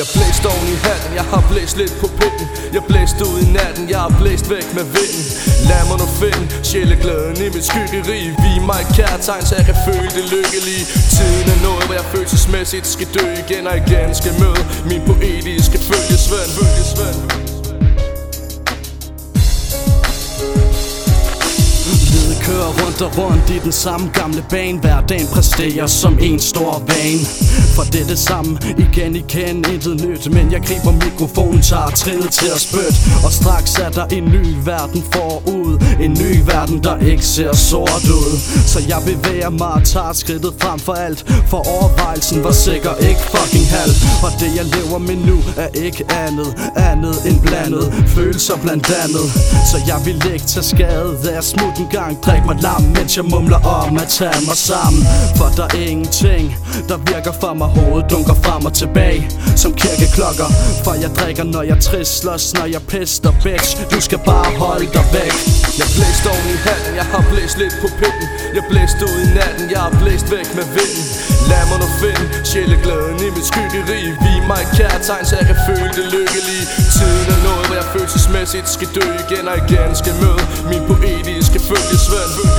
Jeg blæste oven i hatten, jeg har blæst lidt på pinden. Jeg blæste ud i natten, jeg har blæst væk med vinden. Lad mig nu finde sjæleglæden i mit skyggeri. Vi mig et kærtegn, så jeg kan føle det lykkelige. Tiden er nået, hvor jeg følelsesmæssigt skal dø igen og igen Skal møde min poetiske følgesvend, følgesvend. Kører rundt og rundt i den samme gamle bane. Hverdagen præsterer som en stor vane. For det er det samme igen igen, intet nyt. Men jeg griber mikrofonen, tager trillet til at spytte. Og straks er der en ny verden forud. En ny verden, der ikke ser sort ud. Så jeg bevæger mig og tager skridtet frem for alt. For overvejelsen var sikker ikke fucking halv. Og det jeg lever med nu er ikke andet Andet end blandet. Følelser blandt andet. Så jeg vil ikke tage skade, da jeg smut en gang Drik mig lam, mens jeg mumler om at tage mig sammen. For der er ingenting, der virker for mig. Hovedet dunker frem og tilbage, som kirkeklokker. For jeg drikker, når jeg trisler, når jeg pister bitch. Du skal bare holde dig væk. Jeg blæste oven i hatten, jeg har blæst lidt på pinden Jeg blæste ud i natten, jeg har blæst væk med vinden. Lad mig nu finde sjæleglæden i mit skyggeri. Vi mig et kærtegn, så jeg kan føle det lykkelige. Tiden er nået, hvor jeg følelsesmæssigt skal dø igen og igen Skal møde min poetiske følgesvend Følgesvend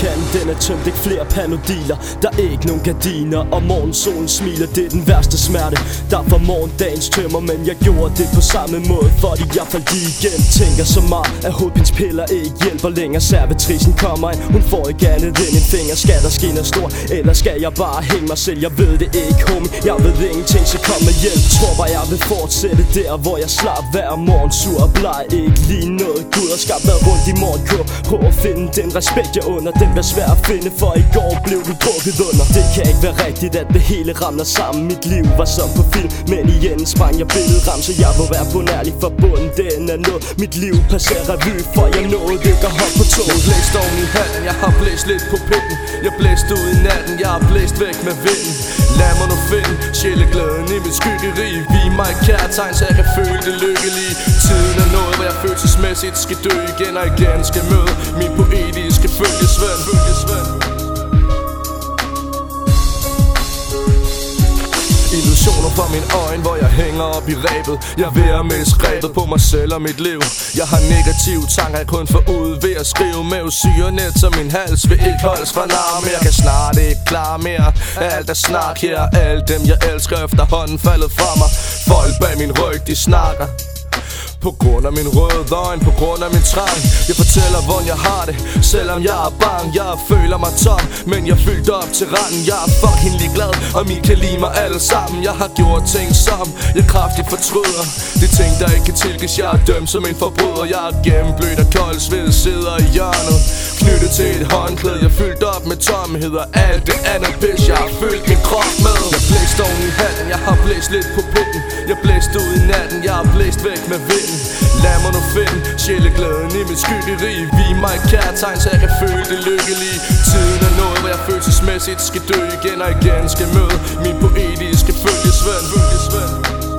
Kaffekanden den er tømt, ikke flere panodiler. Der er ikke nogen gardiner, og morgensolen smiler. Det er den værste smerte, der for morgendagens tømmer Men jeg gjorde det på samme måde, fordi jeg faldt lige igen. Tænker så meget, at hovedpinspiller ikke hjælper længere. Servitrisen kommer ind, hun får ikke andet end en finger. Skal der ske noget stort, eller skal jeg bare hænge mig selv? Jeg ved det ikke, homie, jeg ved ingenting, så kom med hjælp. Tror bare jeg vil fortsætte der, hvor jeg slap hver morgen. Sur og bleg, ikke lige noget. Gud har skabt været rundt i morgen. Prøv at finde den respekt, jeg under Den bliver svær at finde, for i går blev du drukket under. Det kan ikke være rigtigt, at det hele ramler sammen. Mit liv var som på film, men i enden sprang jeg billedram Så jeg må være på nærlig for bunden, den er noget Mit liv passerer revy, for jeg nåede ikke at hoppe på toget Jeg blæste oven i handen jeg har blæst lidt på pinden. Jeg blæste ud i natten, jeg har blæst væk med vinden. Lad mig nu finde sjæleglæden i mit skyggeri. Vi mig et kærtegn, så jeg kan føle det lykkelige. Tiden er nået, hvor jeg følelsesmæssigt skal dø igen og igen Skal møde min poetiske følgesvend. Følgesvend Illusioner fra min øjne, hvor jeg hænger op i rebet. Jeg er ved at miste grebet på mig selv og mit liv. Jeg har negative tanker, jeg kun får ud ved at skrive med syrenet Så min hals vil ikke holdes fra nar jeg kan snart ikke klare mere Alt er snak her, alle dem jeg elsker efterhånden faldet fra mig. Folk bag min ryg, de snakker på grund af min røde øjne, på grund af min trang. Jeg fortæller, hvordan jeg har det. Selvom jeg er bang, jeg føler mig tom. Men jeg fyldt op til randen. Jeg er fucking ligeglad, og min kan lide mig alle sammen. Jeg har gjort ting som jeg kraftigt fortryder. Det er ting, der ikke kan tilgives. Jeg er dømt som en forbryder. Jeg er gennemblødt og kold sved sidder i hjørnet. Knyttet til et håndklæde. Jeg fyldt op med tomhed og alt det andet pis Jeg har fyldt min krop med. Jeg blæst oven i halen, jeg har blæst lidt på pinden. Jeg blæst ud i natten, jeg har blæst væk med vinden. Lad mig nu finde sjæleglæden i mit skyggeri. Vi mig et kærtegn, så jeg kan føle det lykkelige. Tiden er nået, hvor jeg følelsesmæssigt skal dø igen og igen Skal møde min poetiske følgesvend. Følgesvend.